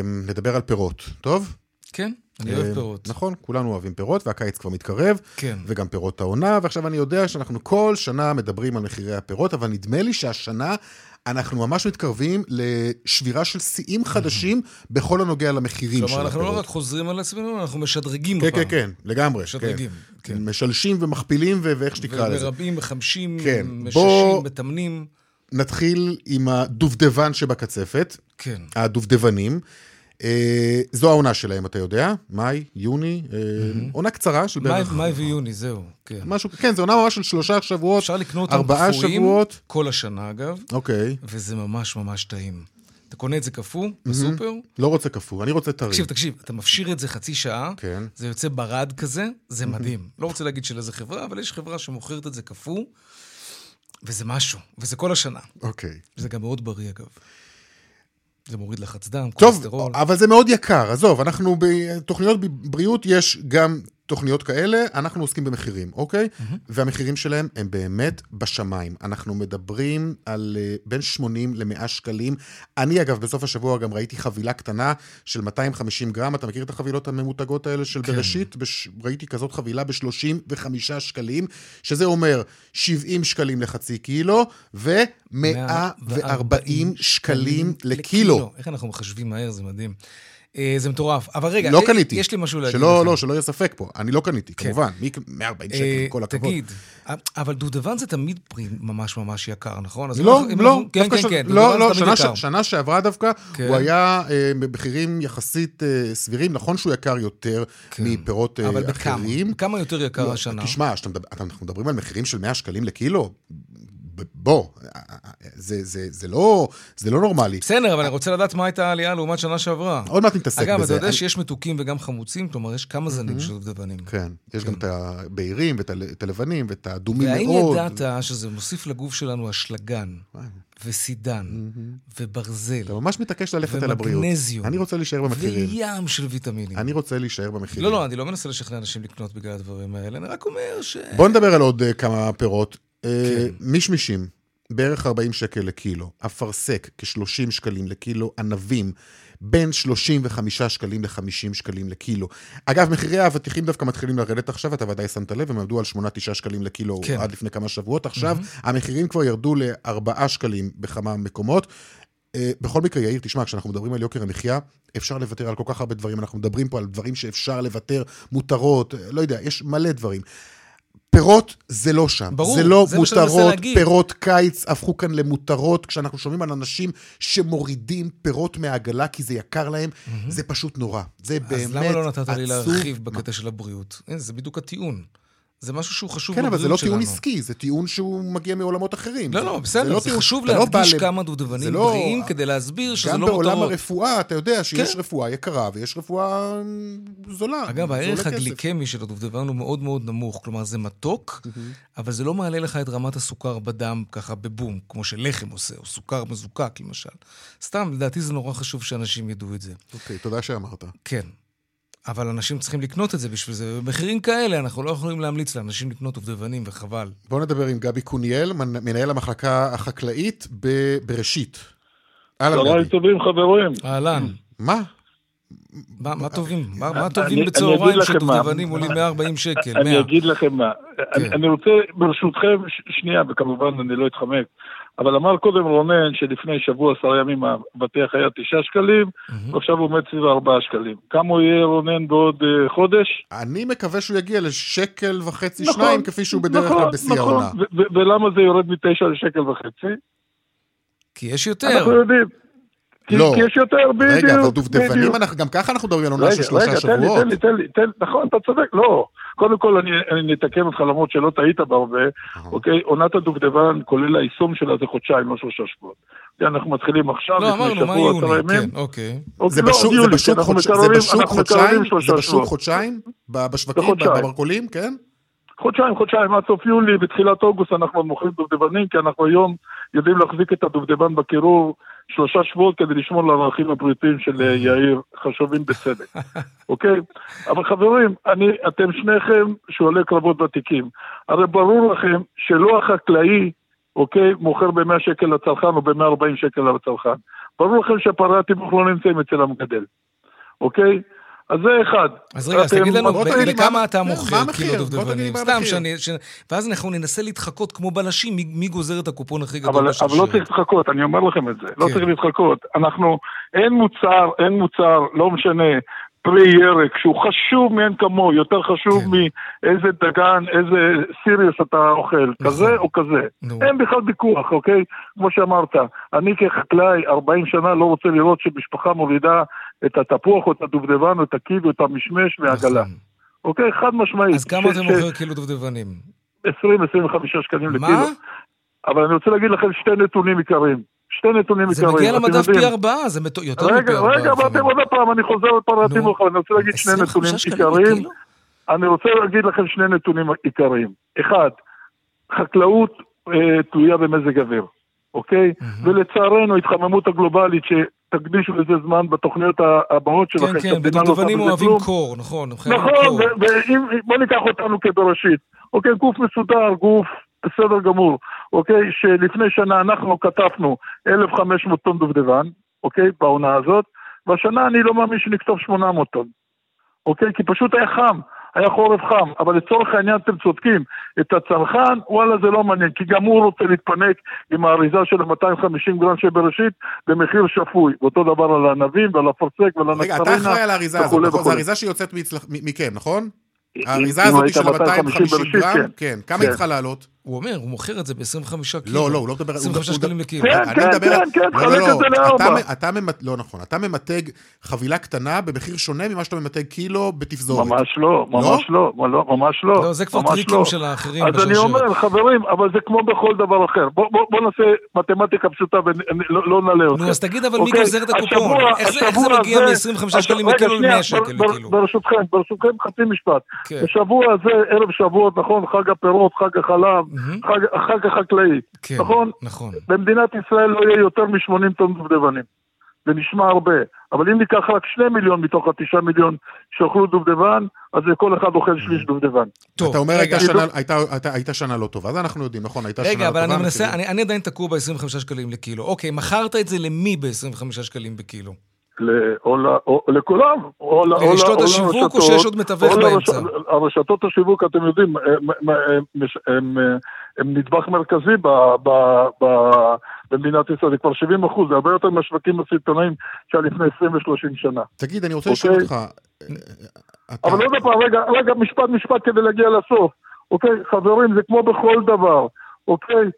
נדבר על פירות, טוב? כן, אני אוהב פירות. נכון, כולנו אוהבים פירות, והקיץ כבר מתקרב. כן. וגם פירות העונה, ועכשיו אני יודע שאנחנו כל שנה מדברים על מחירי הפירות, אבל נדמה לי שהשנה אנחנו ממש מתקרבים לשבירה של שיאים חדשים בכל הנוגע למחירים של הפירות. כלומר, אנחנו לא רק חוזרים על עצמנו, אנחנו משדרגים כן, כן, כן, לגמרי. משדרגים, כן. כן. משלשים ומכפילים, ואיך שתקרא לזה. ומרבים, מחמשים, כן. מששים. מתמנים. נתחיל עם הדובדבן שבקצפת. כן. הדובדבנים. אה, זו העונה שלהם, אתה יודע? מאי, יוני, אה, עונה קצרה של בערך... מאי ויוני, זהו, כן. משהו, כן, זו עונה ממש של שלושה שבועות, אפשר לקנות אותם קפואים כל השנה, אגב. אוקיי. וזה ממש ממש טעים. אתה קונה את זה קפוא בסופר? לא רוצה קפוא, אני רוצה טרי. תקשיב, תקשיב, אתה מפשיר את זה חצי שעה, כן. זה יוצא ברד כזה, זה מדהים. לא רוצה להגיד של איזה חברה, אבל יש חברה שמוכרת את זה קפוא, וזה משהו, וזה כל השנה. אוקיי. וזה גם מאוד בריא, אגב. זה מוריד לחץ דם, קולסטרול. טוב, אבל זה מאוד יקר. עזוב, אנחנו בתוכניות בריאות, יש גם תוכניות כאלה, אנחנו עוסקים במחירים, אוקיי? אהם. והמחירים שלהם הם באמת בשמיים. אנחנו מדברים על אה, בין 80 ל-100 שקלים. אני, אגב, בסוף השבוע גם ראיתי חבילה קטנה של 250 גרם. אתה מכיר את החבילות הממותגות האלה של כן. בראשית? בש... ראיתי כזאת חבילה ב-35 שקלים, שזה אומר 70 שקלים לחצי קילו, ו-140 שקלים לקילו. איך אנחנו מחשבים מהר, זה מדהים. אה, זה מטורף. אבל רגע, לא קניתי. יש לי משהו להגיד שלא, לך. לא, שלא יהיה ספק פה. אני לא קניתי, כן. כמובן. 140 שקל, עם כל הכבוד. תגיד, אבל דודבן זה תמיד פרי ממש ממש יקר, נכון? לא, לא. כן, כן, כן. לא, לא, שנה, ש, שנה שעברה דווקא, כן. הוא היה אה, במחירים יחסית אה, סבירים. נכון שהוא יקר יותר כן. מפירות אחרים. אבל בכמה? בכמה יותר יקר לא, השנה? תשמע, אנחנו מדברים על מחירים של 100 שקלים לקילו. בוא, זה, זה, זה, לא, זה לא נורמלי. בסדר, אבל אני רוצה לדעת מה הייתה העלייה לעומת שנה שעברה. עוד מעט נתעסק בזה. אגב, אתה יודע שיש מתוקים וגם חמוצים? כלומר, יש כמה זנים של דובדבנים. כן, יש גם כן. את הבהירים ואת הלבנים ואת האדומים מאוד. והאם ידעת שזה מוסיף לגוף שלנו אשלגן? וסידן, וברזל. אתה ממש מתעקש ללכת על הבריאות. ומגנזיום. אני רוצה להישאר במחירים. וים של ויטמינים. אני רוצה להישאר במחירים. לא, לא, אני לא מנסה לשכנע אנשים לקנות בגלל הדברים האלה, אני רק אומר ש... בוא נדבר על עוד כמה פירות. כן. מישמישים, בערך 40 שקל לקילו. אפרסק, כ-30 שקלים לקילו. ענבים, בין 35 שקלים ל-50 שקלים לקילו. אגב, מחירי האבטיחים דווקא מתחילים לרדת עכשיו, אתה ודאי שמת לב, הם עמדו על 8-9 שקלים לקילו כן. עד לפני כמה שבועות. עכשיו, mm-hmm. המחירים כבר ירדו ל-4 שקלים בכמה מקומות. Uh, בכל מקרה, יאיר, תשמע, כשאנחנו מדברים על יוקר המחיה, אפשר לוותר על כל כך הרבה דברים. אנחנו מדברים פה על דברים שאפשר לוותר, מותרות, לא יודע, יש מלא דברים. פירות זה לא שם. ברור, זה לא זה מותרות, פירות קיץ הפכו כאן למותרות. כשאנחנו שומעים על אנשים שמורידים פירות מהעגלה כי זה יקר להם, mm-hmm. זה פשוט נורא. זה באמת עצוב. אז למה לא נתת לי להרחיב בקטע של הבריאות? זה בדיוק הטיעון. זה משהו שהוא חשוב כן, שלנו. אבל זה לא טיעון עסקי, זה טיעון שהוא מגיע מעולמות אחרים. לא, לא, בסדר, זה, לא זה טיעון, חשוב לא להדגיש לא כמה דודבנים לא... בריאים כדי להסביר שזה לא מותרות. גם בעולם הרפואה, אתה יודע שיש כן. רפואה יקרה ויש רפואה זולה. אגב, הערך הגליקמי של הדובדבן הוא מאוד מאוד נמוך, כלומר זה מתוק, mm-hmm. אבל זה לא מעלה לך את רמת הסוכר בדם ככה בבום, כמו שלחם עושה, או סוכר מזוקק למשל. סתם, לדעתי זה נורא חשוב שאנשים ידעו את זה. אוקיי, תודה שאמרת. כן. אבל אנשים צריכים לקנות את זה בשביל זה. במחירים כאלה אנחנו לא יכולים להמליץ לאנשים לקנות עובדבנים, וחבל. בואו נדבר עם גבי קוניאל, מנהל המחלקה החקלאית בראשית. אהלן, גבי. צהריים טובים, חברים. אהלן. מה? מה טובים? מה טובים בצהריים שדובדבנים עולים 140 שקל? אני אגיד לכם מה. כן. אני רוצה, ברשותכם, שנייה, וכמובן אני לא אתחמק. אבל אמר קודם רונן שלפני שבוע, עשרה ימים, הבטיח היה תשעה שקלים, mm-hmm. ועכשיו הוא עומד סביב ארבעה שקלים. כמה הוא יהיה רונן בעוד uh, חודש? אני מקווה שהוא יגיע לשקל וחצי, נכון, שניים, כפי שהוא בדרך כלל נכון, בשיא נכון, העונה. ולמה זה יורד מתשע לשקל וחצי? כי יש יותר. אנחנו יודעים. לא. כי יש יותר, בדיוק. רגע, אבל דובדבנים, גם ככה אנחנו מדברים על עונה של שלושה שבועות. רגע, תן לי, תן לי, תן לי, נכון, אתה צודק, לא. קודם כל, אני, אני נתקן אותך למרות שלא טעית בהרבה, אוקיי? עונת הדובדבן, כולל היישום שלה, זה חודשיים, לא שלושה שבועות. אנחנו מתחילים עכשיו, לא, אמרנו, מה יוני, כן, אוקיי. זה בשוק חודשיים? זה בשוק חודשיים? בשווקים, במרכולים, כן? חודשיים, חודשיים, עד סוף יולי, בתחילת אוגוסט אנחנו מוכרים דובדבנים, כי אנחנו היום יודעים להחזיק את הדובדבן בקירור שלושה שבועות כדי לשמור על הערכים הבריאותיים של אה, יאיר, חשובים בצדק, אוקיי? אבל חברים, אני, אתם שניכם שועלי קרבות ותיקים. הרי ברור לכם שלא החקלאי, אוקיי, מוכר ב-100 שקל לצרכן או ב-140 שקל לצרכן. ברור לכם שפערי התיווך לא נמצאים אצל המגדל, אוקיי? אז זה אחד. אז רגע, אז תגיד לנו, בכמה אתה מוכר קילו דובדבנים? סתם שאני... ואז אנחנו ננסה להתחקות כמו בלשים, מי גוזר את הקופון הכי גדול בשרשרת. אבל לא צריך להתחקות, אני אומר לכם את זה. לא כן. צריך להתחקות. אנחנו, אין מוצר, אין מוצר, לא משנה, פרי ירק, שהוא חשוב מאין כמוהו, יותר חשוב כן. מאיזה דגן, איזה סיריוס אתה אוכל, נכון. כזה או כזה. נו. אין בכלל ויכוח, אוקיי? כמו שאמרת, אני כחקלאי 40 שנה לא רוצה לראות שמשפחה מורידה את התפוח או את הדובדבן או את הקיד או את המשמש מהעגלה. נכון. אוקיי? חד משמעית. אז כמה אתה מוכר קילו דובדבנים? 20-25 שקלים לקילו. מה? אבל אני רוצה להגיד לכם שתי נתונים עיקריים. שתי נתונים עיקריים. זה מגיע למדף פי ארבעה, זה יותר מפי ארבעה. רגע, רגע, עוד פעם, אני חוזר לפרטים שלך, אני רוצה להגיד שני נתונים עיקריים. אני רוצה להגיד לכם שני נתונים עיקריים. אחד, חקלאות אה, תלויה במזג אוויר, אוקיי? ולצערנו, התחממות הגלובלית, שתקדישו לזה זמן בתוכניות הבאות שלכם. כן, כן, בדובדבנים אוהבים קור, נכון. נכון, ובוא ניקח אותנו כבראשית. אוקיי, גוף מסודר, גוף בסדר גמור, אוקיי? שלפני שנה אנחנו כתבנו 1,500 טון דובדבן, אוקיי? בעונה הזאת, והשנה אני לא מאמין שנכתוב 800 טון, אוקיי? כי פשוט היה חם, היה חורף חם, אבל לצורך העניין אתם צודקים, את הצרכן, וואלה זה לא מעניין, כי גם הוא רוצה להתפנק עם האריזה של 250 גרם שבראשית במחיר שפוי, ואותו דבר על הענבים ועל הפרסק ועל הנקטרינה. רגע, אתה אחראי על האריזה הזאת, נכון? זו אריזה שיוצאת מכם, נכון? האריזה הזאת של 250 גרם, כן. כן. כמה היא כן. צריכה לעלות? הוא אומר, הוא מוכר את זה ב-25 קילו. לא, לא, הוא לא מדבר... 25 שקלים לקילו. כן, כן, כן, כן, תחלק את זה לארבע. לא נכון, אתה ממתג חבילה קטנה במחיר שונה ממה שאתה ממתג קילו בתפזורת. ממש לא, ממש לא, ממש לא. לא, זה כבר טריקים של האחרים. אז אני אומר, חברים, אבל זה כמו בכל דבר אחר. בוא נעשה מתמטיקה פשוטה ולא נעלה אותך. נו, אז תגיד, אבל מי גוזר את הקופון? איך זה מגיע מ-25 שקלים לקילו ל-100 שקל לקילו? ברשותכם, ברשותכם חצי משפט. בשבוע הזה, ערב שבועות, נכון, חג הפירות, חג החלב, חג, החג החקלאי, כן, נכון? נכון. במדינת ישראל לא יהיה יותר מ-80 טון דובדבנים. זה נשמע הרבה, אבל אם ניקח רק שני מיליון מתוך התשעה מיליון שאוכלו דובדבן, אז כל אחד אוכל שליש דובדבן. טוב, אתה אומר רגע, הייתה, שנה, הייתה, הייתה, הייתה שנה לא טובה, אז אנחנו יודעים, נכון, הייתה רגע, שנה לא טובה. רגע, אבל אני מנסה, אני, אני עדיין תקוע ב-25 שקלים לקילו. אוקיי, מכרת את זה למי ב-25 שקלים בקילו? או לכולם, או לרשתות השיווק או שיש עוד מתווך באמצע? הרשתות השיווק, אתם יודעים, הם נדבך מרכזי במדינת ישראל, זה כבר 70 אחוז, זה הרבה יותר מהשווקים הסיטונאיים שהיה לפני 20 ו-30 שנה. תגיד, אני רוצה לשאול אוקיי? אותך... אבל עוד פעם, רגע, רגע, משפט משפט כדי להגיע לסוף. אוקיי, חברים, זה כמו בכל דבר, אוקיי?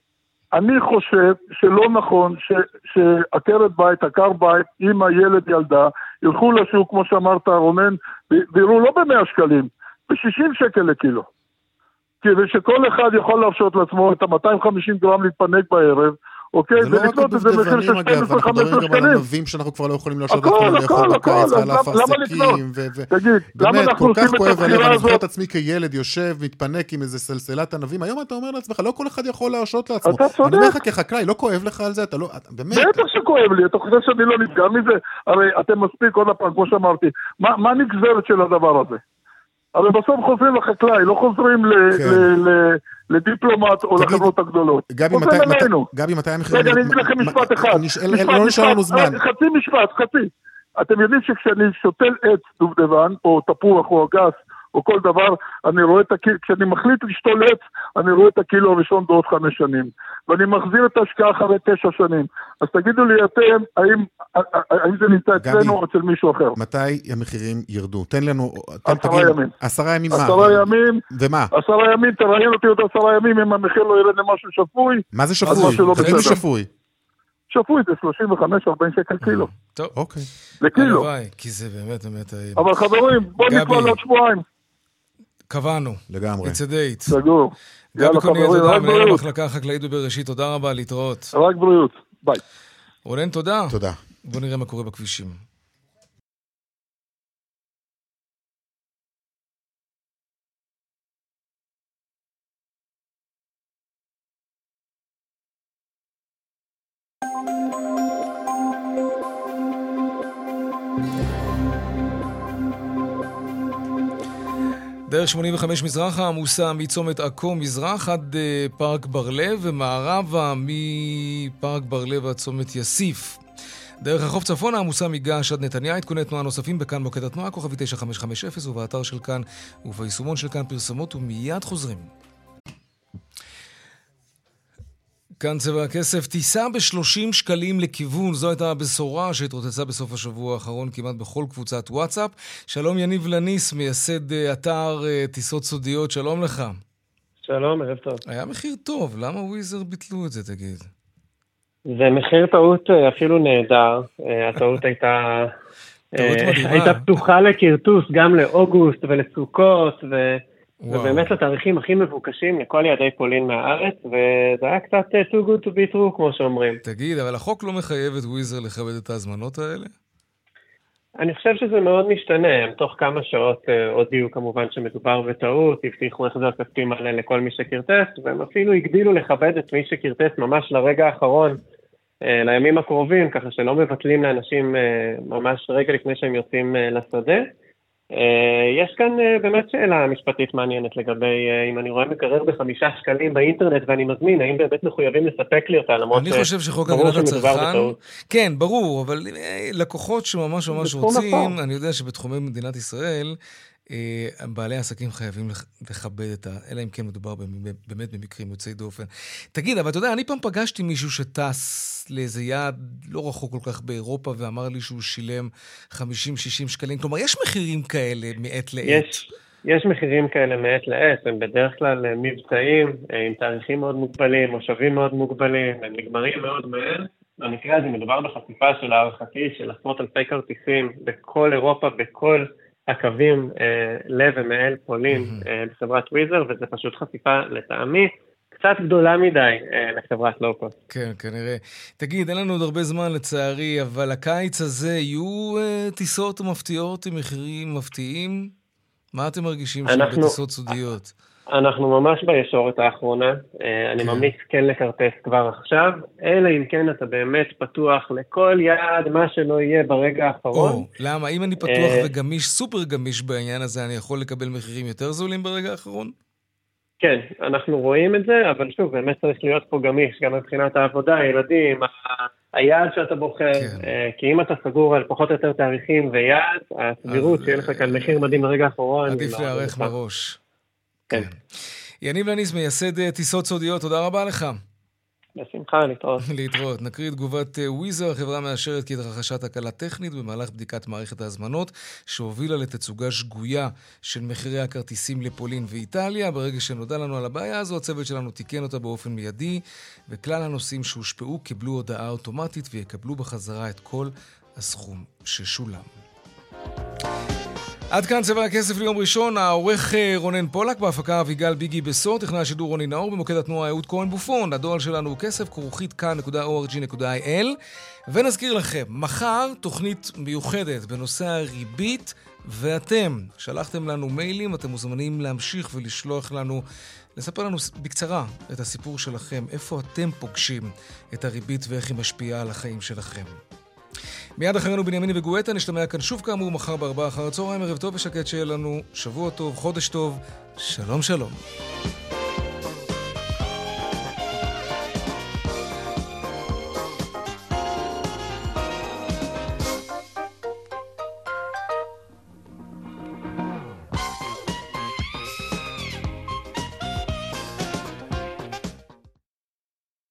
אני חושב שלא נכון שעקרת בית, עקר בית, אמא, ילד, ילדה, ילכו לשוק, כמו שאמרת, רונן, ויראו לא ב-100 שקלים, ב-60 שקל לקילו. כדי שכל אחד יכול להרשות לעצמו את ה-250 גרם להתפנק בערב, אוקיי? ולקנות את זה במחיר של 12-15 שקלים. אנחנו מדברים גם על ענבים שאנחנו כבר לא יכולים להרשות לעצמנו לאכול בקיץ, ועל אפרסקים, תגיד, למה אנחנו עושים את הבחירה הזאת? באמת, כל כך כואב הלב, אני זוכר את עצמי כילד יושב, מתפנק עם איזה סלסלת ענבים, היום אתה אומר לעצמך, לא כל אחד יכול להרשות לעצמו. אתה צודק. אני אומר לך כחקלאי, לא כואב לך על זה? אתה לא, באמת. בטח שכואב לי, אתה חושב שאני לא נפגע מזה? הרי אתם מספיק, עוד פעם, כמו שאמרתי, מה הנגזרת של הדבר הזה? הרי בסוף חוזרים לחקלאי, לא חוזרים כן. לדיפלומט או לחברות הגדולות. גבי, מתי המחירים... רגע, אני אגיד לכם משפט אחד. לא נשאר לנו זמן. חצי משפט, חצי. אתם יודעים שכשאני שותל עץ דובדבן, או תפוח או אגס, או כל דבר, אני רואה את הקילו, כשאני מחליט לשתול עץ, אני רואה את הקילו הראשון בעוד חמש שנים. ואני מחזיר את ההשקעה אחרי תשע שנים. אז תגידו לי אתם, האם, האם זה נמצא אצלנו או אצל מישהו אחר? מתי המחירים ירדו? תן לנו... עשרה תגיד, ימים. עשרה ימים מה? עשרה ימים. ומה? עשרה ימים, תראיין אותי עוד עשרה ימים אם המחיר לא ירד למשהו שפוי. מה זה שפוי? תגיד לי שפוי. שפוי זה 35-40 שקל קילו. טוב. אוקיי. לקילו. כי זה באמת באמת... אבל חברים, בואו נקבע לעוד שבועיים. קבענו. לגמרי. It's a date. סגור. גבי קוניאל, תודה, מנהל המחלקה החקלאית בבראשית, תודה רבה, להתראות. רק בריאות, ביי. רונן, תודה. תודה. בוא נראה מה קורה בכבישים. דרך 85 מזרחה עמוסה מצומת עכו מזרח עד uh, פארק בר-לב ומערבה מפארק בר-לב עד צומת יאסיף. דרך החוף צפונה עמוסה מגעש עד נתניה, עדכוני תנועה נוספים בכאן מוקד התנועה, כוכבי 9550 ובאתר של כאן וביישומון של כאן פרסומות ומיד חוזרים. כאן צבע הכסף, טיסה ב-30 שקלים לכיוון, זו הייתה הבשורה שהתרוצצה בסוף השבוע האחרון כמעט בכל קבוצת וואטסאפ. שלום יניב לניס, מייסד אה, אתר אה, טיסות סודיות, שלום לך. שלום, ערב טוב. היה מחיר טוב, למה וויזר ביטלו את זה, תגיד? זה מחיר טעות אה, אפילו נהדר. הטעות הייתה... טעות מדהימה. הייתה פתוחה לכרטוס גם לאוגוסט ולסוכות, ו... ובאמת לתאריכים הכי מבוקשים לכל יעדי פולין מהארץ, וזה היה קצת uh, too good to be true, כמו שאומרים. תגיד, אבל החוק לא מחייב את וויזר לכבד את ההזמנות האלה? אני חושב שזה מאוד משתנה, הם תוך כמה שעות uh, הודיעו כמובן שמדובר בטעות, הבטיחו החזר כספי מלא לכל מי שכרטס, והם אפילו הגדילו לכבד את מי שכרטס ממש לרגע האחרון, uh, לימים הקרובים, ככה שלא מבטלים לאנשים ממש רגע לפני שהם יוצאים לשדה. אה, יש כאן אה, באמת שאלה משפטית מעניינת לגבי אה, אם אני רואה מקרר בחמישה שקלים באינטרנט ואני מזמין, האם באמת מחויבים לספק לי אותה, למרות אני חושב שחוק הגנת הצרכן... כן, ברור, אבל לקוחות שממש ממש רוצים, אני יודע שבתחומי מדינת ישראל... אה, בעלי העסקים חייבים לכבד את ה... אלא אם כן מדובר באמת במקרים יוצאי דופן. תגיד, אבל אתה יודע, אני פעם פגשתי מישהו שטס לאיזה יעד לא רחוק כל כך באירופה ואמר לי שהוא שילם 50-60 שקלים. כלומר, יש מחירים כאלה מעת לעת. יש. יש מחירים כאלה מעת לעת, הם בדרך כלל אה, מבצעים אה, עם תאריכים מאוד מוגבלים, מושבים מאוד מוגבלים, הם נגמרים מאוד מהר. במקרה הזה מדובר בחשיפה של הערכתי של עשרות אלפי כרטיסים בכל אירופה, בכל הקווים אה, לב ומעל פולין אה, לחברת וויזר, וזה פשוט חשיפה לטעמי. קצת גדולה מדי אה, לחברת לואו-קוסט. כן, כנראה. תגיד, אין לנו עוד הרבה זמן לצערי, אבל הקיץ הזה יהיו אה, טיסות מפתיעות עם מחירים מפתיעים? מה אתם מרגישים אנחנו... שם בטיסות סודיות? אנחנו ממש בישורת האחרונה. אה, אני כן. ממליץ כן לכרטס כבר עכשיו, אלא אם כן אתה באמת פתוח לכל יעד, מה שלא יהיה ברגע האחרון. או, למה? אם אני פתוח אה, וגמיש, סופר גמיש בעניין הזה, אני יכול לקבל מחירים יותר זולים ברגע האחרון? כן, אנחנו רואים את זה, אבל שוב, באמת צריך להיות פה גמיש, גם מבחינת העבודה, הילדים, היעד שאתה בוחר, כן. אה, כי אם אתה סגור על פחות או יותר תאריכים ויעד, הסבירות שיהיה לך כאן מחיר מדהים ברגע האחרון. עדיף להיערך מראש. כן. יניב לניס, מייסד אה, טיסות סודיות, תודה רבה לך. בשמחה, להתראות. להתראות. נקריא תגובת אה, וויזר, החברה מאשרת כי התרחשה תקלה טכנית במהלך בדיקת מערכת ההזמנות, שהובילה לתצוגה שגויה של מחירי הכרטיסים לפולין ואיטליה. ברגע שנודע לנו על הבעיה הזו, הצוות שלנו תיקן אותה באופן מיידי, וכלל הנוסעים שהושפעו קיבלו הודעה אוטומטית ויקבלו בחזרה את כל הסכום ששולם. עד כאן צבע הכסף ליום ראשון, העורך אה, רונן פולק, בהפקה אביגל ביגי בסור, תכנן השידור רוני נאור, במוקד התנועה אהוד כהן בופון, הדואל שלנו הוא כסף, כרוכית כאן.org.il ונזכיר לכם, מחר תוכנית מיוחדת בנושא הריבית ואתם. שלחתם לנו מיילים, אתם מוזמנים להמשיך ולשלוח לנו, לספר לנו בקצרה את הסיפור שלכם, איפה אתם פוגשים את הריבית ואיך היא משפיעה על החיים שלכם. מיד אחרינו בנימיני וגואטה, נשתמע כאן שוב כאמור מחר בארבעה אחר הצהריים, ערב טוב ושקט שיהיה לנו, שבוע טוב, חודש טוב, שלום שלום.